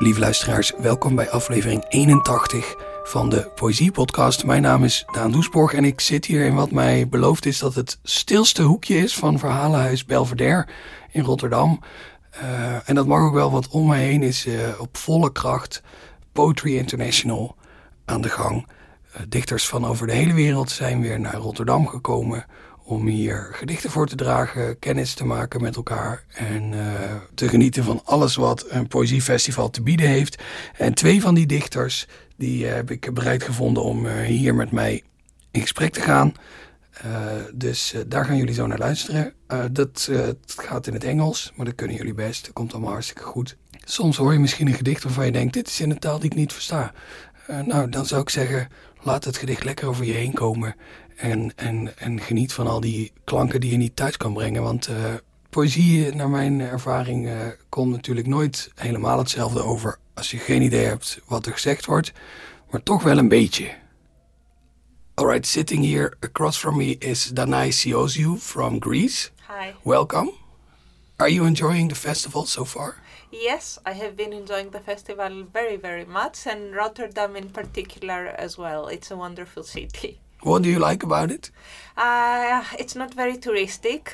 Lieve luisteraars, welkom bij aflevering 81 van de Poëziepodcast. Mijn naam is Daan Doesborg en ik zit hier in wat mij beloofd is dat het stilste hoekje is van Verhalenhuis Belvedere in Rotterdam. Uh, en dat mag ook wel, want om mij heen is uh, op volle kracht Poetry International aan de gang. Uh, dichters van over de hele wereld zijn weer naar Rotterdam gekomen om hier gedichten voor te dragen, kennis te maken met elkaar en uh, te genieten van alles wat een poëziefestival te bieden heeft. En twee van die dichters, die uh, heb ik bereid gevonden om uh, hier met mij in gesprek te gaan. dus daar gaan jullie zo naar luisteren. dat gaat in het Engels, maar dat kunnen jullie best. Dat komt allemaal hartstikke goed. Soms hoor je misschien een gedicht waarvan je denkt, dit is in een taal die ik niet versta. nou, dan zou ik zeggen, laat het gedicht lekker over je heen komen. En, en, en geniet van al die klanken die je niet thuis kan brengen. Want uh, poëzie, naar mijn ervaring, uh, komt natuurlijk nooit helemaal hetzelfde over als je geen idee hebt wat er gezegd wordt. Maar toch wel een beetje. Alright, sitting here across from me is Danai Sioziu from Greece. Hi. Welcome. Are you enjoying the festival so far? Yes, I have been enjoying the festival very, very much, and Rotterdam in particular as well. It's a wonderful city. What do you like about it? Uh, it's not very touristic.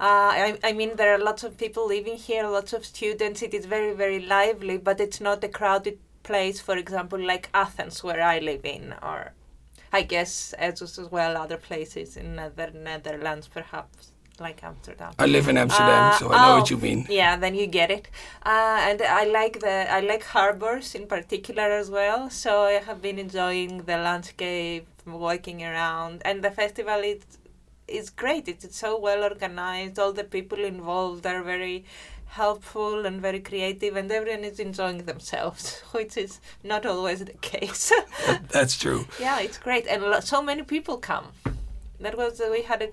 Uh, I, I mean, there are lots of people living here, lots of students. It is very, very lively, but it's not a crowded place, for example, like Athens, where I live in, or I guess as as well other places in the Netherlands, perhaps like Amsterdam. I live in Amsterdam, Uh, so I know oh, what you mean. Yeah, then you get it. Uh, and I like the I like harbors in particular as well. So I have been enjoying the landscape, walking around, and the festival is is great. It's, it's so well organized. All the people involved are very helpful and very creative, and everyone is enjoying themselves, which is not always the case. That's true. yeah, it's great, and so many people come. That was uh, we had a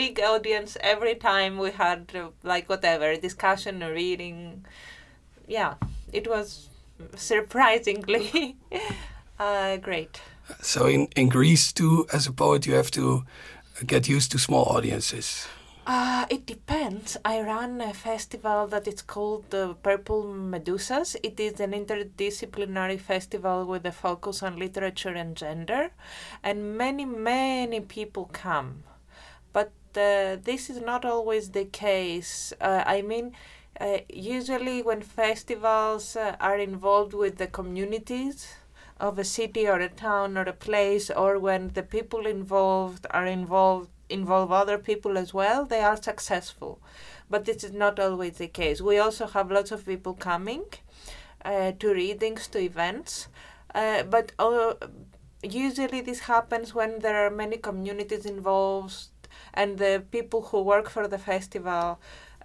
big audience every time we had uh, like whatever discussion or reading. Yeah, it was surprisingly uh, great. So in, in Greece too, as a poet, you have to get used to small audiences. Uh, it depends. I run a festival that is called the Purple Medusas. It is an interdisciplinary festival with a focus on literature and gender, and many, many people come. But uh, this is not always the case. Uh, I mean, uh, usually when festivals uh, are involved with the communities of a city or a town or a place, or when the people involved are involved involve other people as well, they are successful. But this is not always the case. We also have lots of people coming uh, to readings, to events, uh, but uh, usually this happens when there are many communities involved and the people who work for the festival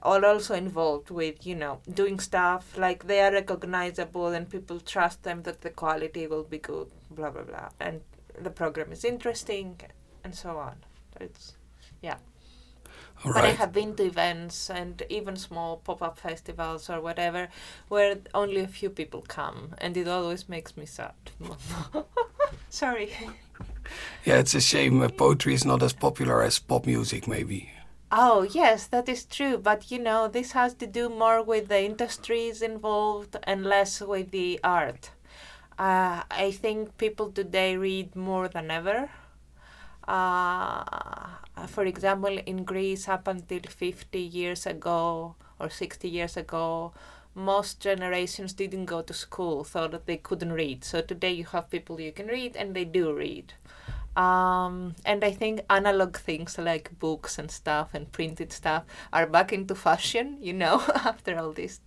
are also involved with you know doing stuff like they are recognizable and people trust them that the quality will be good blah blah blah and the program is interesting and so on. It's yeah. All but I have been to events and even small pop-up festivals or whatever where only a few people come and it always makes me sad sorry Yeah, it's a shame uh, poetry is not as popular as pop music, maybe. Oh, yes, that is true. But you know, this has to do more with the industries involved and less with the art. Uh, I think people today read more than ever. Uh, for example, in Greece, up until 50 years ago or 60 years ago, most generations didn't go to school, thought that they couldn't read. So today you have people you can read, and they do read. Um, and I think analog things like books and stuff and printed stuff are back into fashion, you know, after all these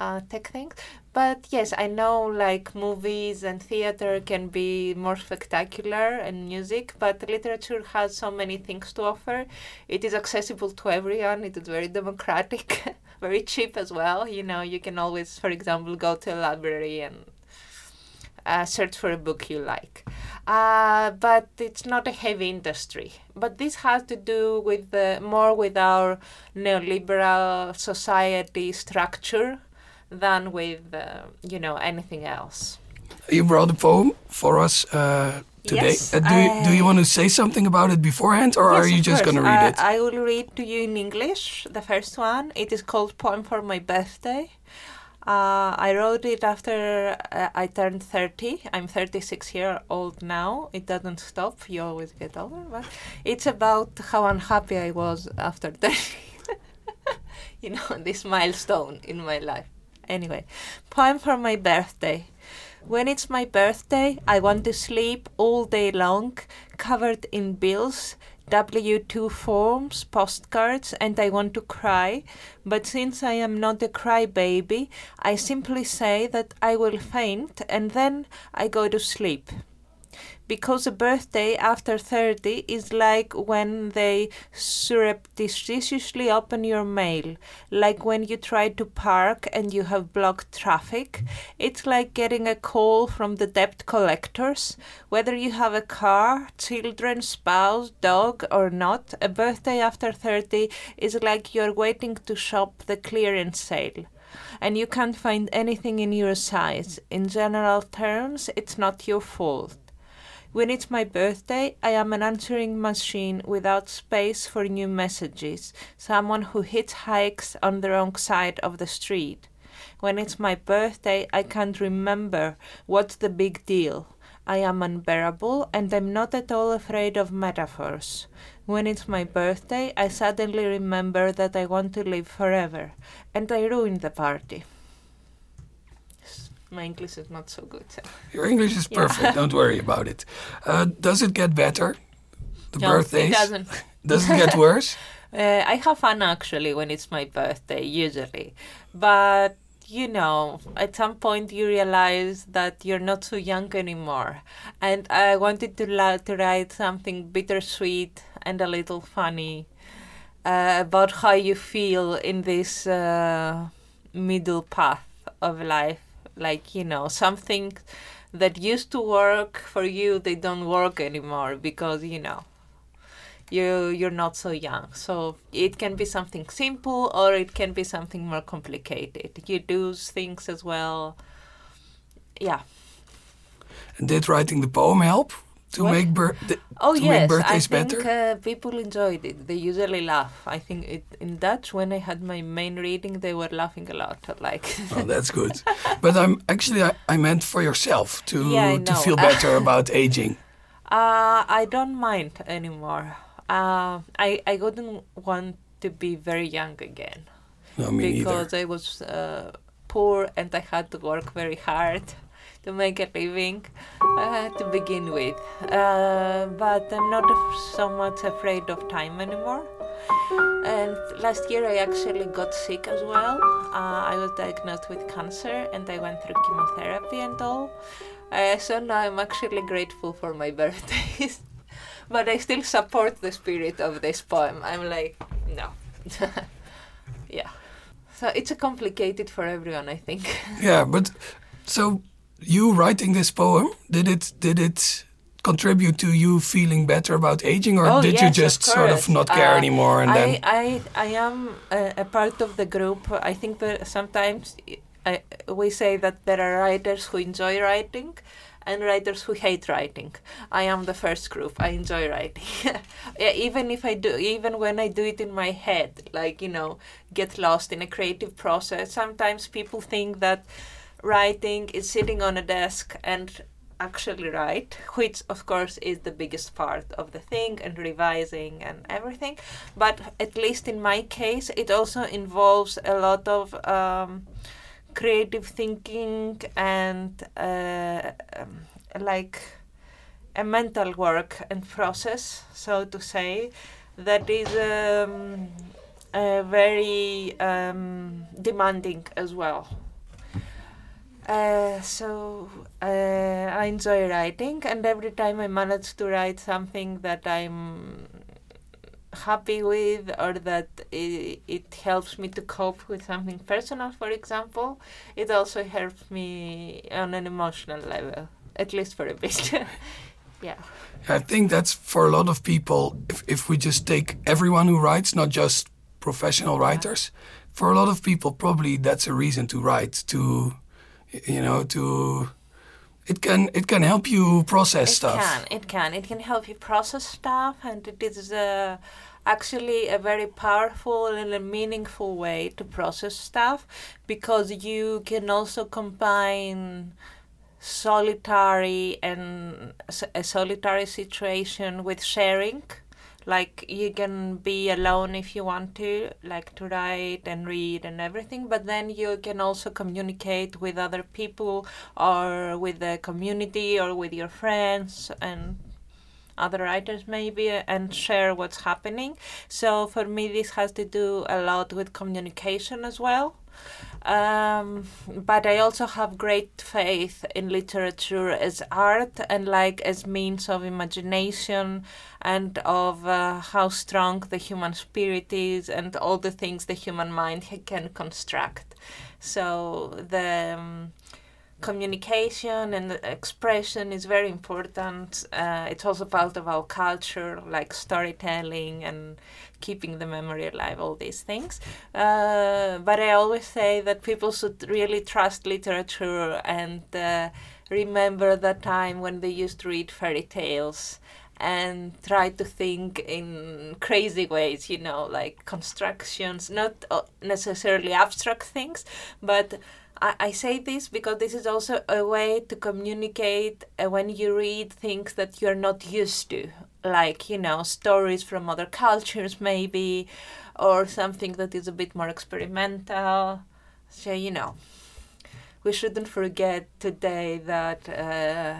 uh, tech things. But yes, I know like movies and theater can be more spectacular and music, but literature has so many things to offer. It is accessible to everyone, it is very democratic, very cheap as well. You know, you can always, for example, go to a library and uh, search for a book you like. Uh, but it's not a heavy industry. But this has to do with the, more with our neoliberal society structure than with uh, you know anything else. You brought a poem for us uh, today. Yes, uh, do, you, do you want to say something about it beforehand, or are you just going to read Uh, it? I will read to you in English the first one. It is called Poem for My Birthday. Uh, I wrote it after uh, I turned 30. I'm 36 year old now. It doesn't stop. You always get older, but it's about how unhappy I was after 30. you know, this milestone in my life. Anyway, poem for my birthday. When it's my birthday, I want to sleep all day long, covered in bills, W 2 forms, postcards, and I want to cry. But since I am not a crybaby, I simply say that I will faint and then I go to sleep because a birthday after 30 is like when they surreptitiously open your mail, like when you try to park and you have blocked traffic. It's like getting a call from the debt collectors. Whether you have a car, children, spouse, dog, or not, a birthday after 30 is like you're waiting to shop the clearance sale and you can't find anything in your size. In general terms, it's not your fault. When it's my birthday, I am an answering machine without space for new messages, someone who hitchhikes on the wrong side of the street. When it's my birthday, I can't remember what's the big deal. I am unbearable and I'm not at all afraid of metaphors. When it's my birthday, I suddenly remember that I want to live forever, and I ruin the party my English is not so good. So. Your English is perfect. Yeah. Don't worry about it. Uh, does it get better? The no, birthdays. It doesn't. does it get worse? Uh, I have fun actually when it's my birthday, usually, but you know, at some point you realize that you're not so young anymore. And I wanted to la- to write something bittersweet and a little funny uh, about how you feel in this uh, middle path of life like you know something that used to work for you they don't work anymore because you know you you're not so young. So it can be something simple or it can be something more complicated. You do things as well. Yeah. And did writing the poem help to what? make bir- oh to yes, make birthdays I think better? Uh, people enjoyed it. They usually laugh. I think it, in Dutch when I had my main reading, they were laughing a lot. Like oh, that's good. But I'm actually I, I meant for yourself to yeah, to feel better about aging. Uh, I don't mind anymore. Uh, I I wouldn't want to be very young again. No, me because neither. I was uh, poor and I had to work very hard to make a living uh, to begin with. Uh, but I'm not so much afraid of time anymore. And last year I actually got sick as well. Uh, I was diagnosed with cancer and I went through chemotherapy and all. Uh, so now I'm actually grateful for my birthdays. but I still support the spirit of this poem. I'm like, no. yeah. So it's a complicated for everyone, I think. yeah, but so you writing this poem did it did it contribute to you feeling better about aging or oh, did yes, you just of sort of not care uh, anymore and I, then I I am a, a, part of the group I think that sometimes I, we say that there are writers who enjoy writing and writers who hate writing. I am the first group. I enjoy writing. yeah, even if I do, even when I do it in my head, like, you know, get lost in a creative process, sometimes people think that writing is sitting on a desk and actually write, which of course is the biggest part of the thing, and revising and everything. But at least in my case, it also involves a lot of um, creative thinking and uh, um, like a mental work and process, so to say, that is um, uh, very um, demanding as well. Uh, so uh, I enjoy writing, and every time I manage to write something that I'm happy with or that it, it helps me to cope with something personal, for example, it also helps me on an emotional level, at least for a bit. yeah. I think that's for a lot of people, if, if we just take everyone who writes, not just professional writers, for a lot of people, probably that's a reason to write, to you know, to it can it can help you process it stuff. can it can it can help you process stuff and it is uh, actually a very powerful and a meaningful way to process stuff because you can also combine solitary and a solitary situation with sharing like you can be alone if you want to like to write and read and everything but then you can also communicate with other people or with the community or with your friends and other writers maybe and share what's happening. So for me this has to do a lot with communication as well um, but I also have great faith in literature as art and like as means of imagination and of uh, how strong the human spirit is and all the things the human mind can construct. So the um, communication and expression is very important. Uh, it's also part of our culture, like storytelling and keeping the memory alive, all these things. Uh, but I always say that people should really trust literature and uh, remember the time when they used to read fairy tales and try to think in crazy ways, you know, like constructions, not uh, necessarily abstract things, but I, I say this because this is also a way to communicate uh, when you read things that you're not used to, like, you know, stories from other cultures, maybe, or something that is a bit more experimental. So, you know, we shouldn't forget today that. Uh,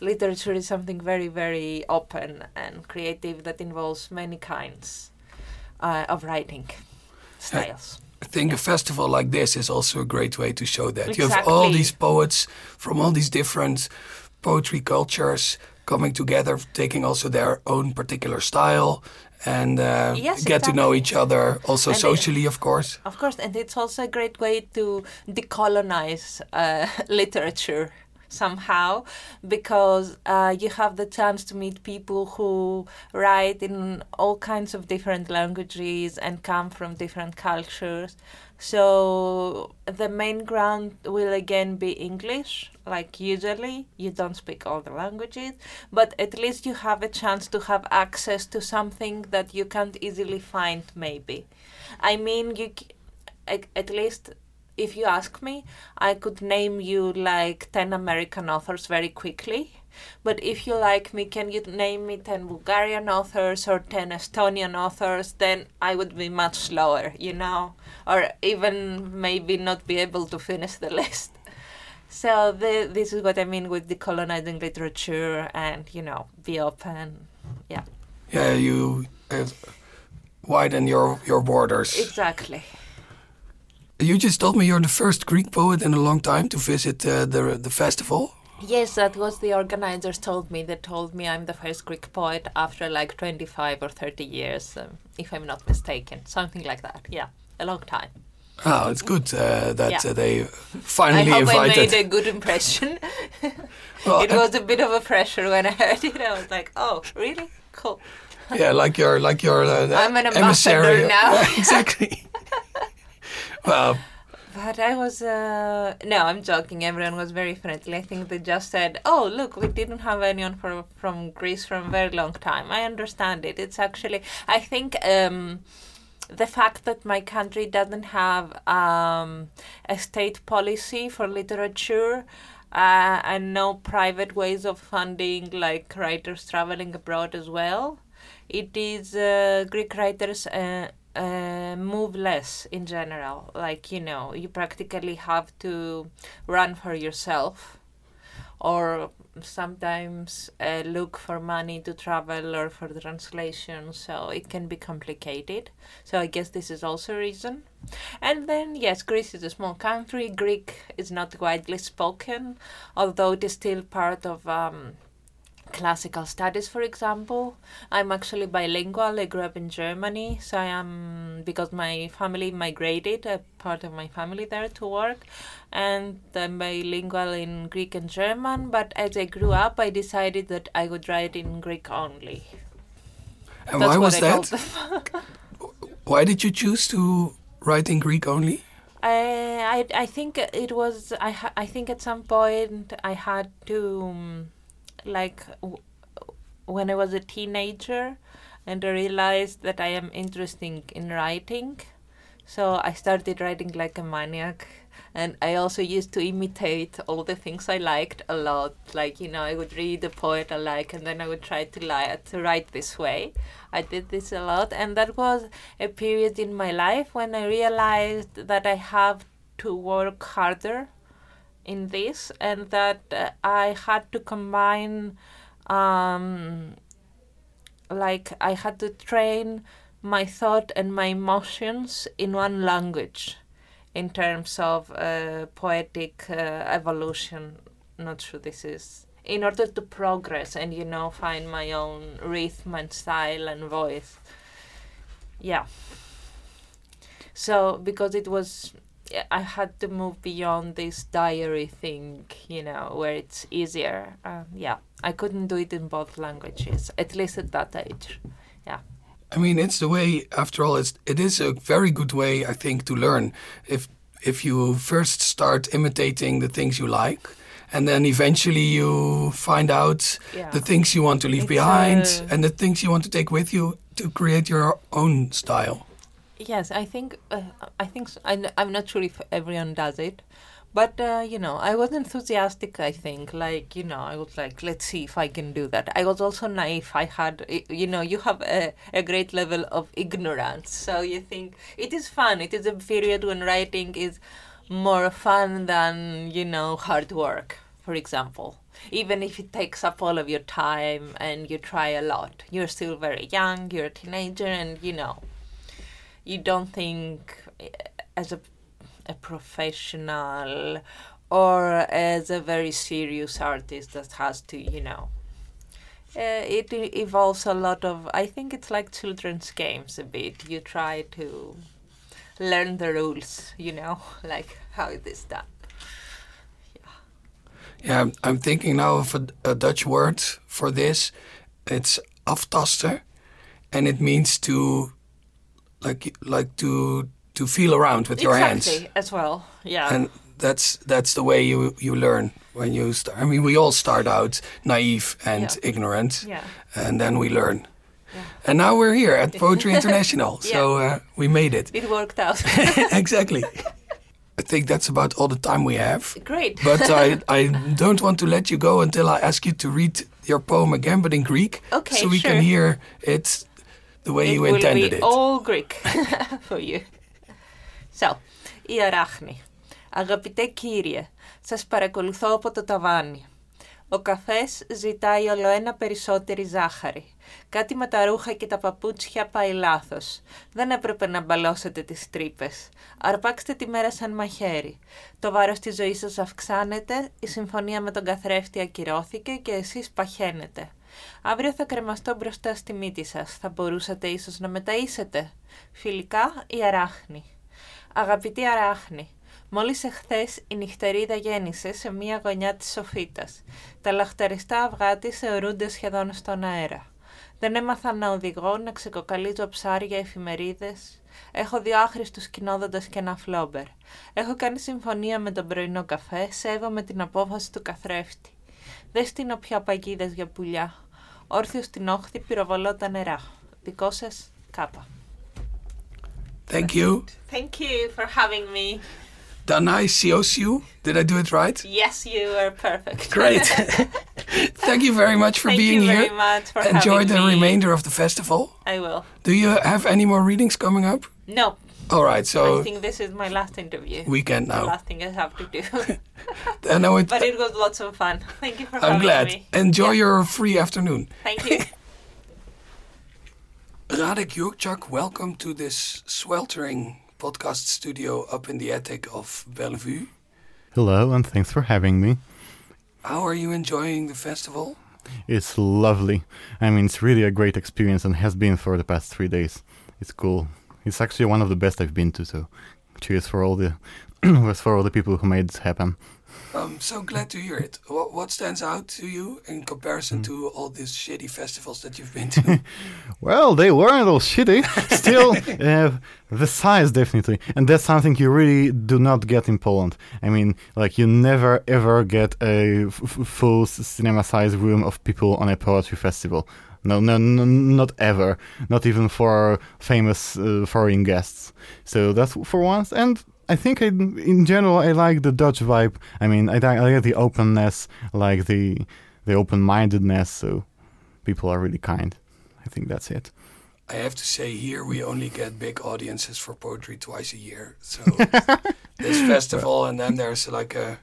literature is something very, very open and creative that involves many kinds uh, of writing styles. I think a festival like this is also a great way to show that. Exactly. You have all these poets from all these different poetry cultures coming together, taking also their own particular style and uh, Yes, get to know each other, also And it- socially, of course. Of course, and it's also a great way to decolonize uh, literature somehow because uh, you have the chance to meet people who write in all kinds of different languages and come from different cultures. So the main ground will again be English, like usually you don't speak all the languages, but at least you have a chance to have access to something that you can't easily find, maybe. I mean, you at least if you ask me, I could name you like 10 American authors very quickly. But if you like me, can you name me 10 Bulgarian authors or 10 Estonian authors? Then I would be much slower, you know, or even maybe not be able to finish the list. So the, this is what I mean with decolonizing literature and, you know, be open. Yeah, Yeah, you uh, widen your, your borders. exactly. You just told me you're the first Greek poet in a long time to visit uh, the the festival. Yes, that was the organizers told me. They told me I'm the first Greek poet after like 25 or 30 years, um, if I'm not mistaken. Something like that. Yeah, a long time. Oh, it's good uh, that Yeah. uh, they I finally hope I made a good impression. Well, it was a bit of a pressure when I heard it. I was like, oh, really? Cool. yeah, like your like your. Uh, I'm an emissary. now. Exactly. well, But I was, uh, no, I'm joking. Everyone was very friendly. I think they just said, oh, look, we didn't have anyone for, from Greece for a very long time. I understand it. It's actually, I think um, the fact that my country doesn't have um, a state policy for literature uh, and no private ways of funding, like writers traveling abroad as well, it is uh, Greek writers uh, uh, move less in general. Like, you know, you practically have to run for yourself or sometimes uh, look for money to travel or for translation. So it can be complicated. So I guess this is also a reason. And then, yes, Greece is a small country. Greek is not widely spoken, although it is still part of. Um, classical studies, for example. I'm actually bilingual. I grew up in Germany, so I am because my family migrated, a part of my family there to work, and I'm bilingual in Greek and German. But as I grew up, I decided that I would write in Greek only. and That's why was that? Why did you choose to write in Greek only? I, I I think it was I I think at some point I had to um, like w- when I was a teenager and I realized that I am interested in writing. So I started writing like a maniac and I also used to imitate all the things I liked a lot. Like you know I would read a poet I like and then I would try to, li- to write this way. I did this a lot and that was a period in my life when I realized that I have to work harder in this and that uh, I had to combine um, like I had to train my thought and my emotions in one language in terms of uh, poetic uh, evolution. Not sure this is in order to progress and you know find my own rhythm and style and voice. Yeah. So because it was I had to move beyond this diary thing, you know, where it's easier. Uh, yeah, I couldn't do it in both languages, at least at that age. Yeah. I mean, it's the way. After all, it's it is a very good way, I think, to learn. If if you first start imitating the things you like, and then eventually you find out Yeah. the things you want to leave It's, behind uh, and the things you want to take with you to create your own style. Yes, I think uh, I think so. I, I'm not sure if everyone does it, but uh, you know, I was enthusiastic. I think, like you know, I was like, let's see if I can do that. I was also naive. I had, you know, you have a, a great level of ignorance, so you think it is fun. It is a period when writing is more fun than you know hard work. For example, even if it takes up all of your time and you try a lot, you're still very young. You're a teenager, and you know you don't think eh, as a, a professional or as a very serious artist that has to, you know. Uh, it e- involves a lot of. I think it's like children's games a bit. You try to learn the rules, you know, like how it is done. Yeah, I'm- thinking now of a, a Dutch word for this. It's aftasten, and it means to, like, like to to feel around with your hands. exactly, as well. Yeah. and that's that's the way you you learn when you start. I mean, we all start out naive and Yeah. ignorant, yeah. and then we learn. Yeah. And now we're here at Poetry International, so uh, we made it It worked out. exactly. I think that's about all the time we have. Great. But I, I don't want to let you go until I ask you to read your poem again, but in Greek, Okay, so we sure. can hear it the way it you will intended be it. all Greek for you. So, η αράχνη. Αγαπητέ κύριε, σας παρακολουθώ από το ταβάνι. Ο καφές ζητάει ολοένα περισσότερη ζάχαρη. Κάτι με τα ρούχα και τα παπούτσια πάει λάθος. Δεν έπρεπε να μπαλώσετε τις τρύπες. Αρπάξτε τη μέρα σαν μαχαίρι. Το βάρος της ζωής σας αυξάνεται, η συμφωνία με τον καθρέφτη ακυρώθηκε και εσείς παχαίνετε. Αύριο θα κρεμαστώ μπροστά στη μύτη σας. Θα μπορούσατε ίσως να μεταΐσετε. Φιλικά η αράχνη. Αγαπητή αράχνη, μόλις εχθές η νυχτερίδα γέννησε σε μία γωνιά της σοφίτας. Τα λαχταριστά αυγά της θεωρούνται σχεδόν στον αέρα. Δεν έμαθα να οδηγώ, να ξεκοκαλίζω ψάρια, εφημερίδες. Έχω δύο άχρηστους κοινόδοντας και ένα φλόμπερ. Έχω κάνει συμφωνία με τον πρωινό καφέ, σέβομαι την απόφαση του καθρέφτη. Δεν στείνω πια παγίδες για πουλιά. Όρθιο στην όχθη πυροβολώ τα νερά. Δικό σα κάπα. Thank you. Thank you for having me. Danae Sioziou, did I do it right? Yes, you are perfect. Great. Thank you very much for Thank being here. Thank you very much for Enjoy the me. remainder of the festival. I will. Do you have any more readings coming up? No, all right, so I think this is my last interview. weekend The now. last thing I have to do. And I know it. but it was lots of fun. Thank you for I'm having glad. me. Enjoy Yeah. your free afternoon. Thank you. Radek Jurczak, welcome to this sweltering podcast studio up in the attic of Bellevue. Hello, and thanks for having me. How are you enjoying the festival? It's lovely. I mean, it's really a great experience and has been for the past three days. It's cool. It's actually one of the best I've been to. So, cheers for all the, for all the people who made this happen. I'm so glad to hear it. What, what stands out to you in comparison to all these shitty festivals that you've been to? Well, they weren't all shitty. Still, uh, the size definitely, and that's something you really do not get in Poland. I mean, like you never ever get a f- f- full cinema-sized room of people on a poetry festival. No, no, no, not ever. Not even for famous uh, foreign guests. So that's for once, and I think I, in general I like the Dutch vibe. I mean, I, I like the openness, like the the open-mindedness. So people are really kind. I think that's it. I have to say, here we only get big audiences for poetry twice a year. So this festival, and then there's like a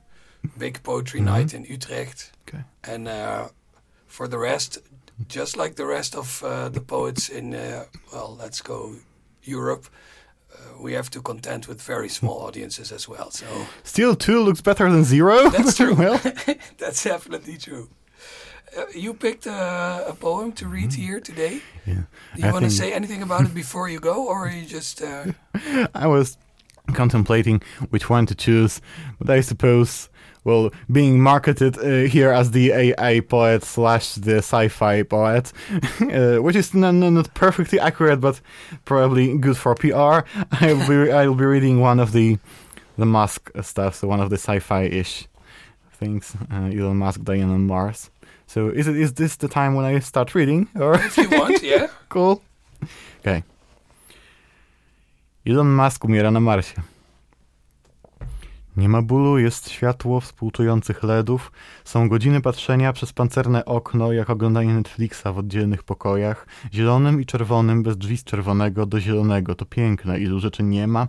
big poetry Mhm. night in Utrecht. Okay. And uh, for the rest, just like the rest of uh, the poets in, uh, well, let's go Europe, uh, we have to contend with very small audiences as well. So Still, two looks better than zero. That's true. well, that's definitely true. Uh, you picked uh, a poem to read here today. yeah. Do you want to say anything about it before you go, or are you just? Uh, I was contemplating which one to choose, but I suppose, well, being marketed uh, here as the AI poet slash the sci-fi poet, uh, which is not, not perfectly accurate, but probably good for PR. I'll be I'll be reading one of the the Musk stuff, so one of the sci-fi-ish things. Uh, Elon Musk dying on Mars. So is it is this the time when I start reading, or? if you want, yeah. Cool. Okay. Elon Musk umiera na Marsie. Nie ma bólu, jest światło współczujących LEDów, są godziny patrzenia przez pancerne okno, jak oglądanie Netflixa w oddzielnych pokojach, zielonym i czerwonym, bez drzwi z czerwonego do zielonego. To piękne, ilu rzeczy nie ma.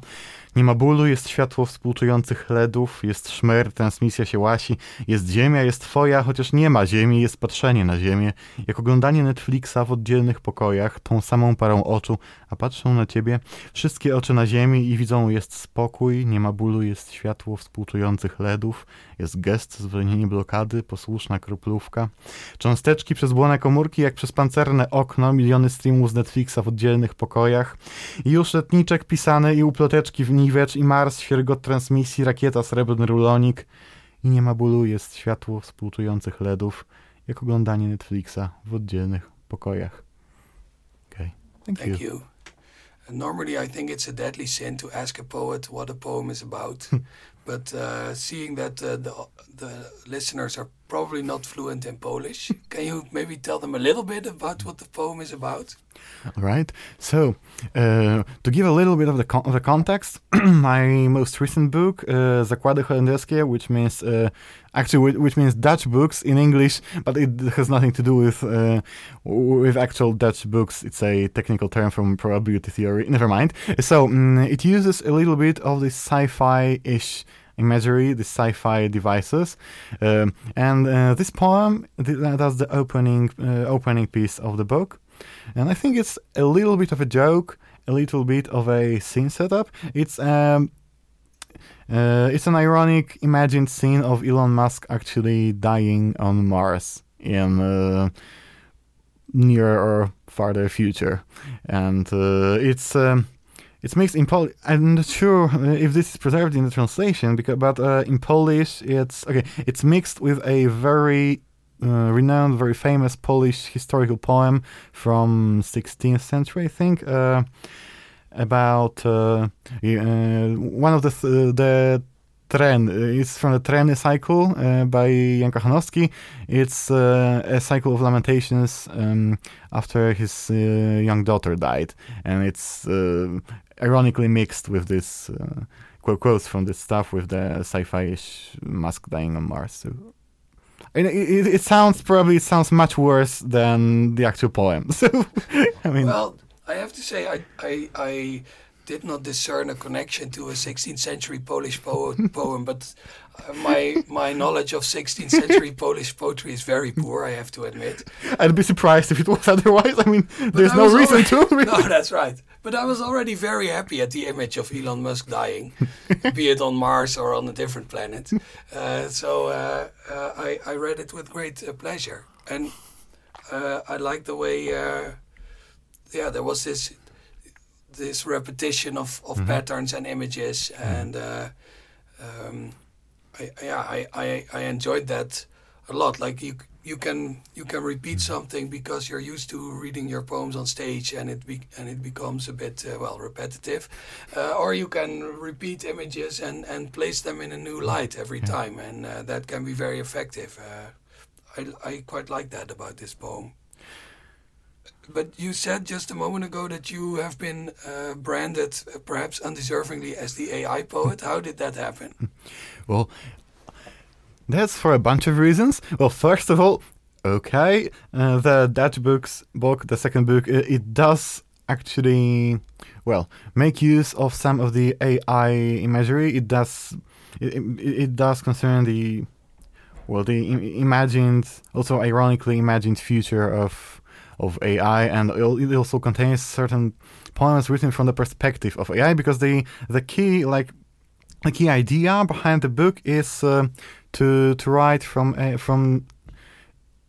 Nie ma bólu, jest światło współczujących LEDów, jest szmer, transmisja się łasi, jest ziemia, jest twoja, chociaż nie ma ziemi, jest patrzenie na ziemię, jak oglądanie Netflixa w oddzielnych pokojach, tą samą parą oczu, a patrzą na ciebie wszystkie oczy na ziemi i widzą, jest spokój, nie ma bólu, jest światło współczujących LEDów, jest gest, zwolnienie blokady, posłuszna kroplówka, cząsteczki przez błone komórki, jak przez pancerne okno, miliony streamów z Netflixa w oddzielnych pokojach, i już letniczek pisany i uploteczki w niwecz i Mars, świergot transmisji, rakieta, srebrny rulonik i nie ma bólu, jest światło współczujących LEDów, jak oglądanie Netflixa w oddzielnych pokojach. Okay. Thank, Thank you. you. Normally, I think it's a deadly sin to ask a poet what a poem is about. but uh, seeing that uh, the the listeners are probably not fluent in Polish, can you maybe tell them a little bit about what the poem is about? All right. So, uh, to give a little bit of the, con- the context, my most recent book, uh, Zakłady Holenderskie, which means uh, actually which, means Dutch books in English, but it has nothing to do with uh, with actual Dutch books. It's a technical term from probability theory. Never mind. So mm, it uses a little bit of this sci-fi-ish imagery, the sci-fi devices, um, and uh, this poem th- that's the opening uh, opening piece of the book. And I think it's a little bit of a joke, a little bit of a scene setup. It's um, uh, it's an ironic, imagined scene of Elon Musk actually dying on Mars in uh, near or farther future, and uh, it's. Um, it's mixed in Polish. I'm not sure if this is preserved in the translation, because but uh, in Polish it's okay. It's mixed with a very uh, renowned, very famous Polish historical poem from 16th century, I think, uh, about uh, uh, one of the th- the Tren. uh, It's from the Treny cycle uh, by Jan Kochanowski. It's uh, a cycle of lamentations um, after his uh, young daughter died, and it's uh, ironically mixed with this uh, quote quotes from this stuff with the sci-fi-ish Musk dying on Mars. So it, it, it sounds probably it sounds much worse than the actual poem. So I mean, Well, I have to say, I, I, I did not discern a connection to a 16th century Polish po- poem, but uh, my my knowledge of 16th century Polish poetry is very poor. I have to admit. I'd be surprised if it was otherwise. I mean, But there's I no reason already- to. Really. No, that's right. But I was already very happy at the image of Elon Musk dying, be it on Mars or on a different planet. Uh, so uh, uh, I, I read it with great uh, pleasure, and uh, I like the way. Yeah, there was this this repetition of, of patterns and images, and uh, um, I, yeah, I, I, I enjoyed that a lot. Like you, you can you can repeat something because you're used to reading your poems on stage, and it be, and it becomes a bit uh, well repetitive, uh, or you can repeat images and and place them in a new light every time, and uh, that can be very effective. Uh, I I quite like that about this poem. But you said just a moment ago that you have been uh, branded, uh, perhaps undeservingly, as the AI poet. How did that happen? Well, that's for a bunch of reasons. Well, first of all, okay, uh, the Dutch books book, the second book, it, it, does actually, well, make use of some of the AI imagery. It does, it, it, it does concern the, well, the imagined, also ironically imagined future of of AI, and it also contains certain poems written from the perspective of AI because the the key like the key idea behind the book is uh, to to write from from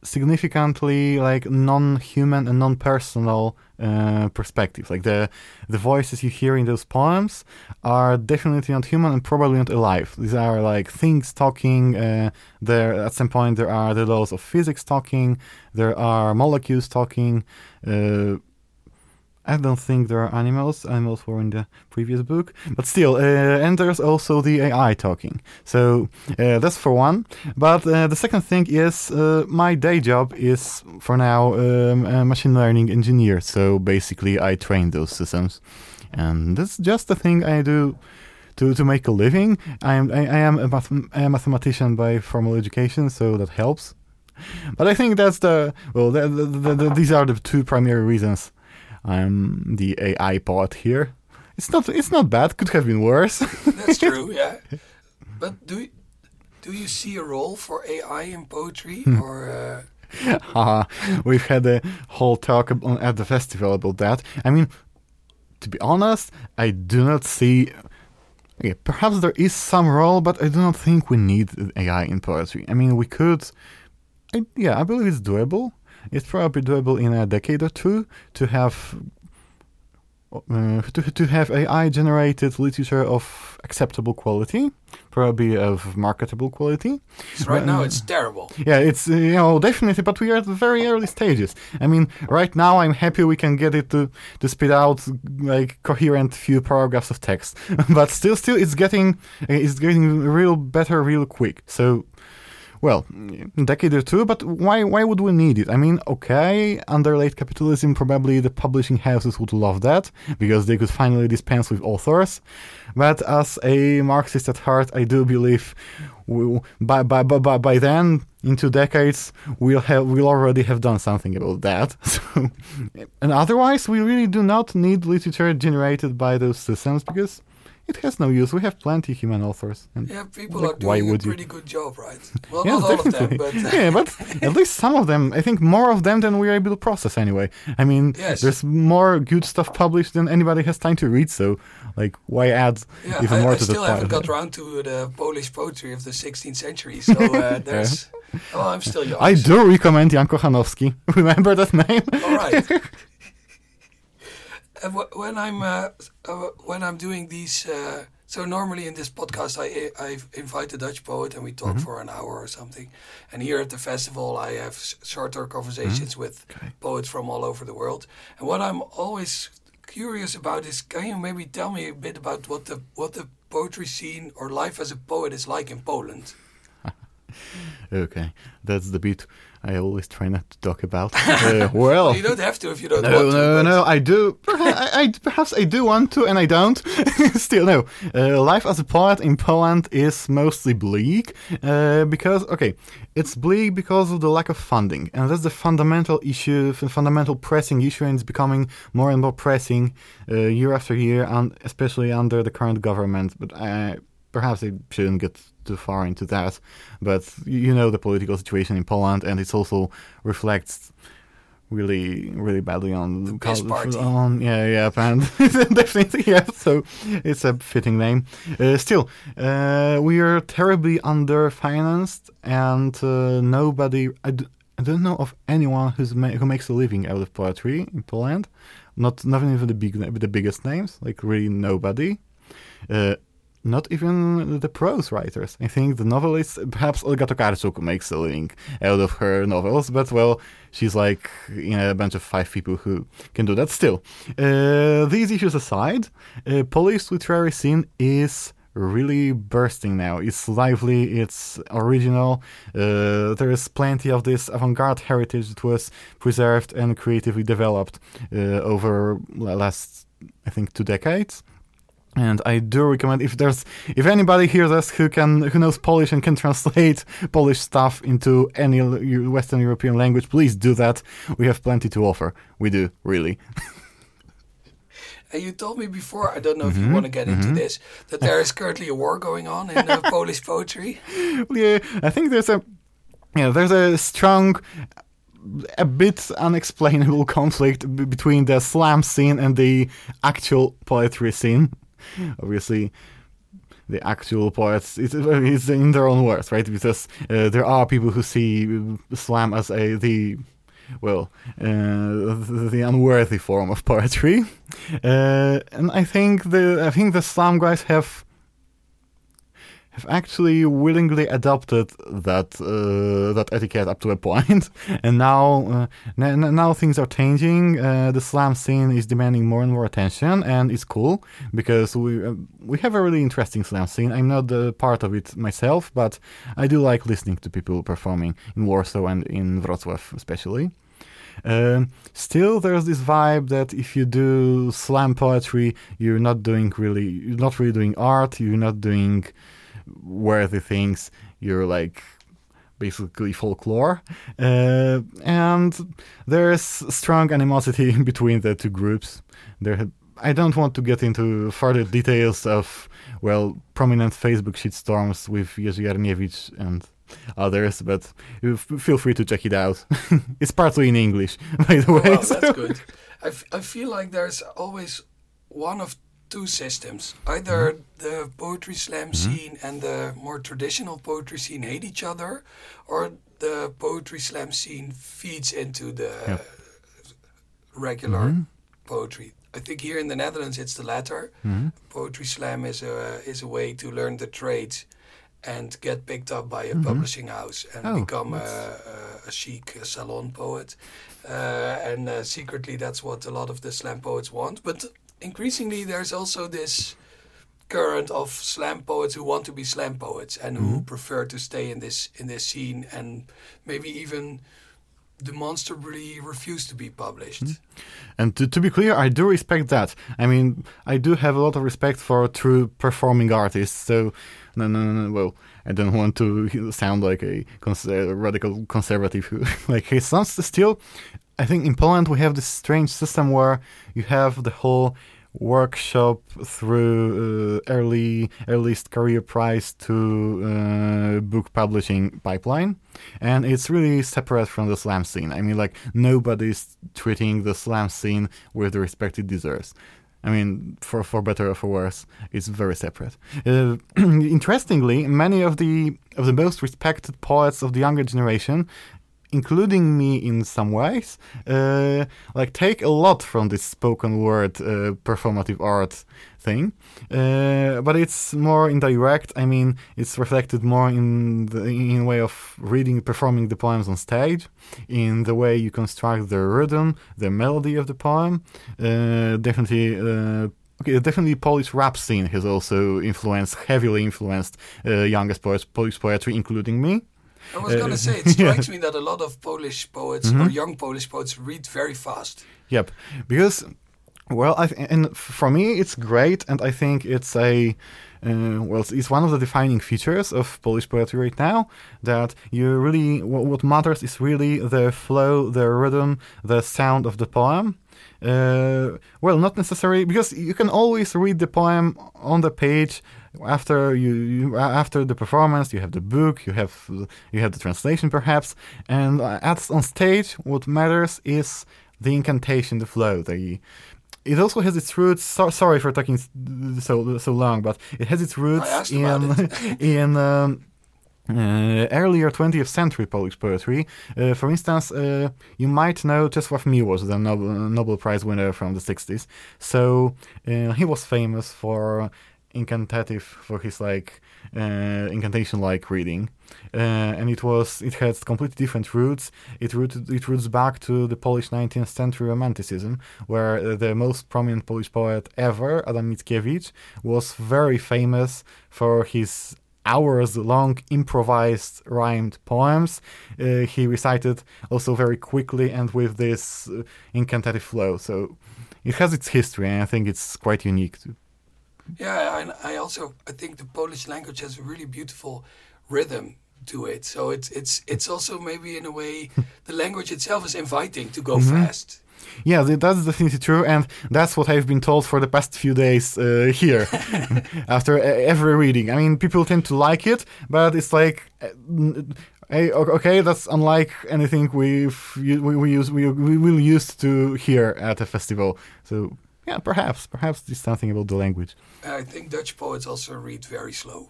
significantly like non-human and non-personal uh, perspective. Like the the voices you hear in those poems are definitely not human and probably not alive. These are like things talking. Uh, there at some point there are the laws of physics talking. There are molecules talking. Uh, I don't think there are animals. Animals were in the previous book, but still, uh, and there's also the AI talking. So uh, that's for one. But uh, the second thing is uh, my day job is for now um, a machine learning engineer. So basically, I train those systems, and that's just the thing I do. To, to make a living, I am I, I am a, math- a mathematician by formal education, so that helps. But I think that's the well. The, the, the, these are the two primary reasons I'm the AI part here. It's not it's not bad. Could have been worse. That's true. Yeah. But do you, do you see a role for AI in poetry hmm. or? Uh... uh, we've had a whole talk at the festival about that. I mean, to be honest, I do not see. Okay, perhaps there is some role, but I do not think we need AI in poetry. I mean, we could. I, yeah, I believe it's doable it's probably doable in a decade or two to have uh, to, to have AI generated literature of acceptable quality, probably of marketable quality. So right now it's terrible. Yeah, it's uh, you know definitely, but we are at the very early stages. I mean, right now I'm happy we can get it to to spit out like coherent few paragraphs of text, but still, still it's getting it's getting real better real quick. So well, decade or two, but why why would we need it? I mean, okay, under late capitalism, probably the publishing houses would love that because they could finally dispense with authors. But as a Marxist at heart, I do believe we, by, by, by, by then, in two decades, we'll have we'll already have done something about that. So, and otherwise, we really do not need literature generated by those systems because it has no use. We have plenty human authors. And yeah, people like, are doing why would a pretty you? good job, right? Well, yes, not definitely. all of them, but yeah, but at least some of them. I think more of them than we're able to process anyway. I mean, yes. there's more good stuff published than anybody has time to read. So, like, why add yeah, even I, more I to the? pile? I still haven't got around to the Polish poetry of the 16th century. So uh, there's. yeah. Oh, I'm still young. I do recommend Jan Kochanowski. Remember that name? All right. When I'm uh, uh, when I'm doing these uh, so normally in this podcast, I I invite a Dutch poet and we talk mm-hmm. for an hour or something. And here at the festival, I have shorter conversations mm-hmm. with okay. poets from all over the world. And what I'm always curious about is, can you maybe tell me a bit about what the what the poetry scene or life as a poet is like in Poland? okay, that's the bit I always try not to talk about. Uh, well, you don't have to if you don't no, want to. No, no, I do. Perhaps I, I, perhaps I do want to, and I don't. Still, no. Uh, life as a poet in Poland is mostly bleak uh, because, okay, it's bleak because of the lack of funding, and that's the fundamental issue, the fundamental pressing issue, and it's becoming more and more pressing uh, year after year, and especially under the current government. But I, perhaps I shouldn't get too far into that, but you know the political situation in Poland, and it also reflects really, really badly on the party. On yeah, yeah, and definitely yeah. So it's a fitting name. Uh, still, uh, we are terribly underfinanced, and uh, nobody. I d- I don't know of anyone who's ma- who makes a living out of poetry in Poland. Not not even the big the biggest names, like really nobody. Not even the prose writers. I think the novelists, perhaps Olga Tokarczuk makes a living out of her novels, but well, she's like in a bunch of five people who can do that still. Uh, these issues aside, uh, Polish literary scene is really bursting now. It's lively, it's original. Uh, there is plenty of this avant-garde heritage that was preserved and creatively developed uh, over last, I think, two decades. And I do recommend if there's if anybody hears us who can who knows Polish and can translate Polish stuff into any Western European language, please do that. We have plenty to offer. We do really. And you told me before, I don't know mm-hmm, if you want to get mm-hmm. into this, that there is currently a war going on in uh, Polish poetry. Yeah, I think there's a yeah, there's a strong a bit unexplainable conflict b- between the slam scene and the actual poetry scene. Obviously, the actual poets it's, it's in their own words, right? Because uh, there are people who see slam as a the well, uh, the unworthy form of poetry, uh, and I think the I think the slam guys have have actually willingly adopted that uh, that etiquette up to a point, and now uh, n- now things are changing. Uh, the slam scene is demanding more and more attention, and it's cool because we uh, we have a really interesting slam scene. I'm not the part of it myself, but I do like listening to people performing in Warsaw and in Wrocław, especially. Um, still, there's this vibe that if you do slam poetry, you're not doing really, you're not really doing art. You're not doing worthy things. You're like basically folklore. Uh, and there's strong animosity between the two groups. There, I don't want to get into further details of, well, prominent Facebook shitstorms with Jerzy Jarniewicz and others, but feel free to check it out. it's partly in English, by the way. Oh, well, so. that's good. I, f- I feel like there's always one of two systems. Either mm-hmm. the poetry slam mm-hmm. scene and the more traditional poetry scene hate each other, or the poetry slam scene feeds into the yep. regular mm-hmm. poetry. I think here in the Netherlands it's the latter. Mm-hmm. Poetry slam is a is a way to learn the trades and get picked up by a mm-hmm. publishing house and oh, become a, a, a, chic salon poet. Uh, and uh, secretly, that's what a lot of the slam poets want. But increasingly, there's also this current of slam poets who want to be slam poets and mm-hmm. who prefer to stay in this in this scene and maybe even demonstrably refuse to be published. Mm-hmm. And to, to be clear, I do respect that. I mean, I do have a lot of respect for true performing artists. So no, no, no, well, I don't want to sound like a, cons- a radical conservative who, like, he sounds still, I think in Poland we have this strange system where you have the whole workshop through uh, early earliest career prize to uh, book publishing pipeline. And it's really separate from the slam scene. I mean like nobody's treating the slam scene with the respect it deserves. I mean, for for better or for worse, it's very separate. Uh, interestingly, many of the of the most respected poets of the younger generation, including me in some ways, uh, like take a lot from this spoken word uh, performative art thing, uh, but it's more indirect. I mean, it's reflected more in the in way of reading, performing the poems on stage, in the way you construct the rhythm, the melody of the poem. Uh, definitely. Uh, okay, definitely Polish rap scene has also influenced, heavily influenced uh, youngest poets, Polish poetry, including me. I was going to say, it strikes yeah. me that a lot of Polish poets mm-hmm. or young Polish poets read very fast. Yep, because well, and for me, it's great, and I think it's a uh, well, it's one of the defining features of Polish poetry right now. That you really, what matters is really the flow, the rhythm, the sound of the poem. Uh, well, not necessarily because you can always read the poem on the page after you, you, after the performance. You have the book, you have you have the translation perhaps, and at on stage, what matters is the incantation, the flow, the it also has its roots. So, sorry for talking so so long, but it has its roots in in. Um, uh, earlier 20th century Polish poetry. Uh, for instance, uh, you might know Czesław Miłosz, the Nobel, Nobel Prize winner from the 60s. So uh, he was famous for incantative for his like uh, incantation like reading. Uh, and it was it has completely different roots. It rooted it roots back to the polish 19th century romanticism where uh, the most prominent polish poet ever adam mickiewicz was very famous for his hours long improvised rhymed poems. Uh, he recited also very quickly and with this uh, incantative flow. So it has its history and i think it's quite unique too. Yeah, and I also I think the Polish language has a really beautiful rhythm to it. So it's it's it's also maybe in a way the language itself is inviting to go fast. Yeah, th- that's definitely true, and that's what I've been told for the past few days uh, here after every reading. I mean, people tend to like it, but it's like, uh, hey, okay, that's unlike anything we've we, we use we, we will used to hear at a festival. So yeah, perhaps perhaps it's something about the language. I think Dutch poets also read very slow.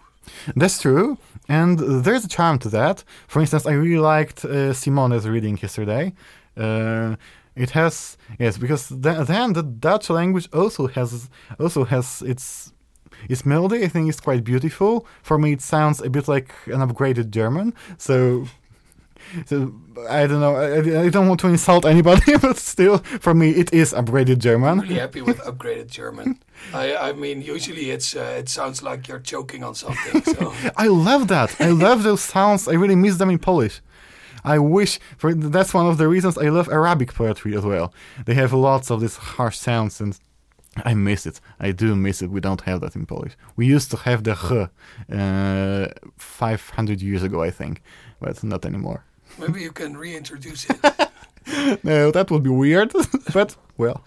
That's true, and there's a charm to that. For instance, I really liked uh, Simone's reading yesterday. Uh, it has yes, because th- then the Dutch language also has also has its its melody. I think is quite beautiful. For me, it sounds a bit like an upgraded German. So. So I don't know. I, I don't want to insult anybody, but still, for me, it is upgraded German. Really happy with upgraded German. I I mean usually it's uh, it sounds like you're choking on something. So I love that. I love those sounds. I really miss them in Polish. I wish for that's one of the reasons I love Arabic poetry as well. They have lots of these harsh sounds and I miss it. I do miss it. We don't have that in Polish. We used to have the h uh, 500 years ago, I think, but not anymore. Maybe you can reintroduce it. No, that would be weird, but well.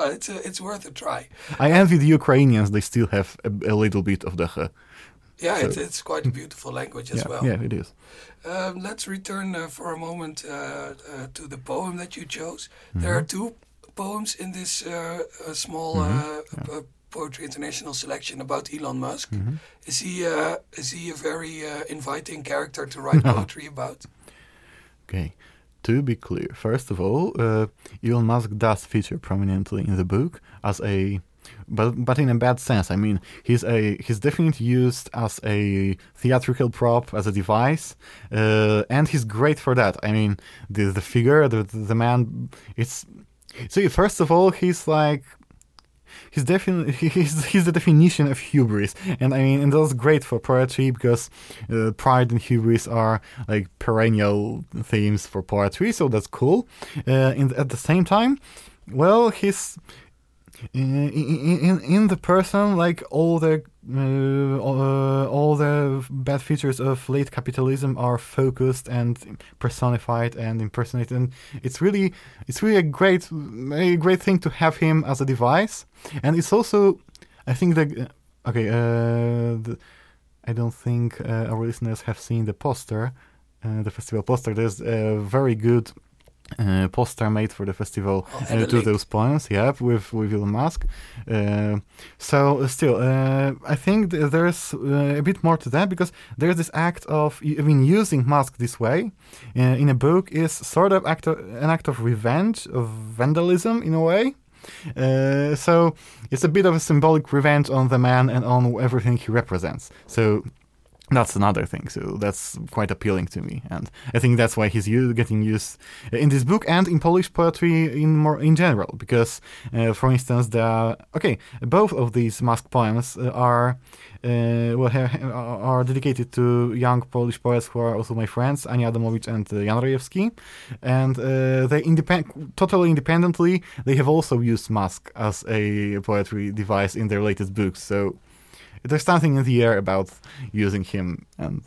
Uh, it's a, it's worth a try. I envy the Ukrainians. They still have a, a little bit of the h. Yeah, So- it's, it's quite a beautiful language as Yeah, well. yeah, it is. Um, let's return uh, for a moment uh, uh, to the poem that you chose. Mm-hmm. There are two poems in this uh, uh, small uh, uh, Poetry International selection about Elon Musk. Mm-hmm. Is he uh, is he a very uh, inviting character to write poetry about? Okay. To be clear, first of all, uh, Elon Musk does feature prominently in the book as a, but but in a bad sense. I mean, he's a he's definitely used as a theatrical prop, as a device, uh, and he's great for that. I mean, the the figure, the the man, it's. So first of all, he's like he's definitely he's, he's the definition of hubris. And i mean and that's great for poetry because uh, pride and hubris are like perennial themes for poetry so that's cool. Uh, and at the same time well he's in, in, in the person like all the uh, uh, all the bad features of late capitalism are focused and personified and impersonated and it's really it's really a great a great thing to have him as a device. And it's also i think that okay uh, the, i don't think uh, our listeners have seen the poster uh, the festival poster. There's a very good uh, poster made for the festival I'll uh, to those poems, yeah, with with Elon Musk. Uh, so uh, still, uh, I think th- there's uh, a bit more to that because there's this act of, I mean, using Musk this way uh, in a book is sort of act of, an act of revenge, of vandalism in a way. Uh, so it's a bit of a symbolic revenge on the man and on everything he represents. So that's another thing. So that's quite appealing to me, and I think that's why he's u- getting used in this book and in Polish poetry in more in general. Because, uh, for instance, the okay, both of these Musk poems uh, are. Uh, well, are dedicated to young Polish poets who are also my friends, Ania Adamowicz and uh, Jan Rejewski, and uh, they independ- totally independently. They have also used Musk as a poetry device in their latest books. So there's something in the air about using him and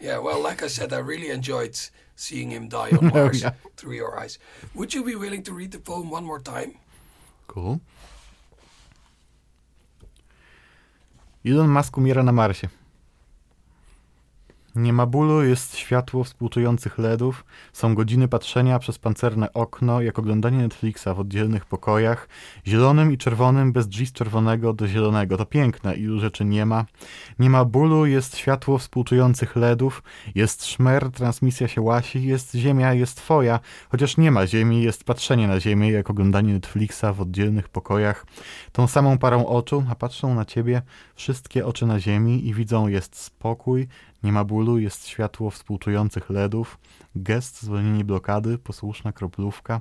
Yeah, well, like I said, I really enjoyed seeing him die on oh, Mars yeah. through your eyes. Would you be willing to read the poem one more time? cool. Elon Musk umiera na Marsie. Nie ma bólu, jest światło współczujących LEDów, są godziny patrzenia przez pancerne okno, jak oglądanie Netflixa w oddzielnych pokojach, zielonym i czerwonym bez drzwi z czerwonego do zielonego. To piękne, ilu rzeczy nie ma. Nie ma bólu, jest światło współczujących LEDów, jest szmer, transmisja się łasi, jest ziemia, jest twoja, chociaż nie ma ziemi, jest patrzenie na ziemię, jak oglądanie Netflixa w oddzielnych pokojach. Tą samą parą oczu, a patrzą na ciebie wszystkie oczy na ziemi i widzą jest spokój, nie ma bólu, jest światło współczujących LEDów, gest, zwolnienie blokady, posłuszna kroplówka,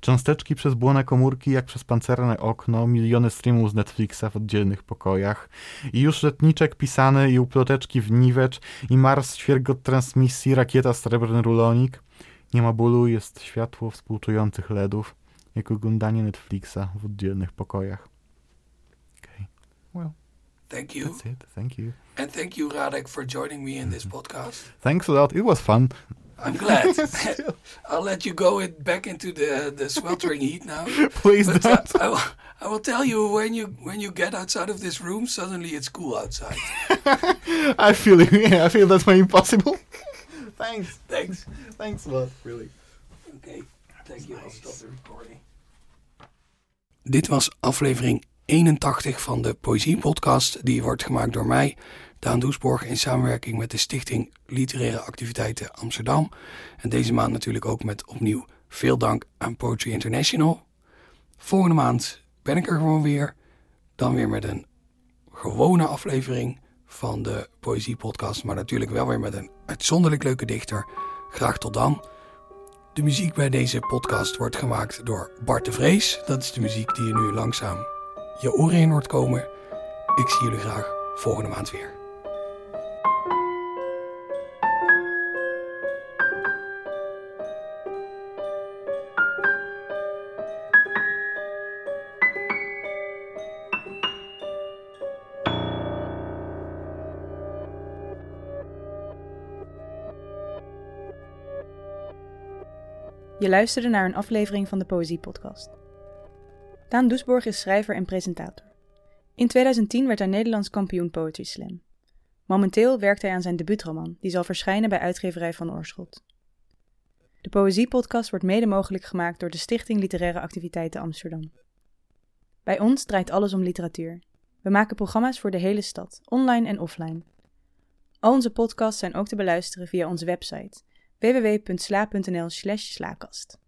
cząsteczki przez błone komórki jak przez pancerne okno, miliony streamów z Netflixa w oddzielnych pokojach i już letniczek pisany i uploteczki w niwecz i Mars ćwiergot transmisji, rakieta srebrny rulonik. Nie ma bólu, jest światło współczujących LEDów, jak oglądanie Netflixa w oddzielnych pokojach. Okay. Well, Thank you. that's it. Thank you. And thank you, Radek, for joining me in this podcast. Thanks a lot. It was fun. I'm glad. I'll let you go it back into the, the sweltering heat now. Please But uh, don't. I, will, I will tell you when you when you get outside of this room, suddenly it's cool outside. I feel it. Yeah, I feel that's my impossible. Thanks. Thanks. Thanks a lot. Really. Okay, thank you. I'll stop the recording. Dit was aflevering 81 van de Poëzie Podcast. Die wordt gemaakt door mij, Daan Doesborg, in samenwerking met de Stichting Literaire Activiteiten Amsterdam. En deze maand natuurlijk ook met opnieuw veel dank aan Poetry International. Volgende maand ben ik er gewoon weer. Dan weer met een gewone aflevering van de Poëzie Podcast. Maar natuurlijk wel weer met een uitzonderlijk leuke dichter. Graag tot dan. De muziek bij deze podcast wordt gemaakt door Bart de Vrees. Dat is de muziek die je nu langzaam je oren in komen. Ik zie jullie graag volgende maand weer. Je luisterde naar een aflevering van de Poëzie Podcast. Daan Doesborg is schrijver en presentator. In 2010 werd hij Nederlands kampioen Poetry Slam. Momenteel werkt hij aan zijn debuutroman, die zal verschijnen bij uitgeverij Van Oorschot. De Poëzie Podcast wordt mede mogelijk gemaakt door de Stichting Literaire Activiteiten Amsterdam. Bij ons draait alles om literatuur. We maken programma's voor de hele stad, online en offline. Al onze podcasts zijn ook te beluisteren via onze website www.sla.nl/slaakast.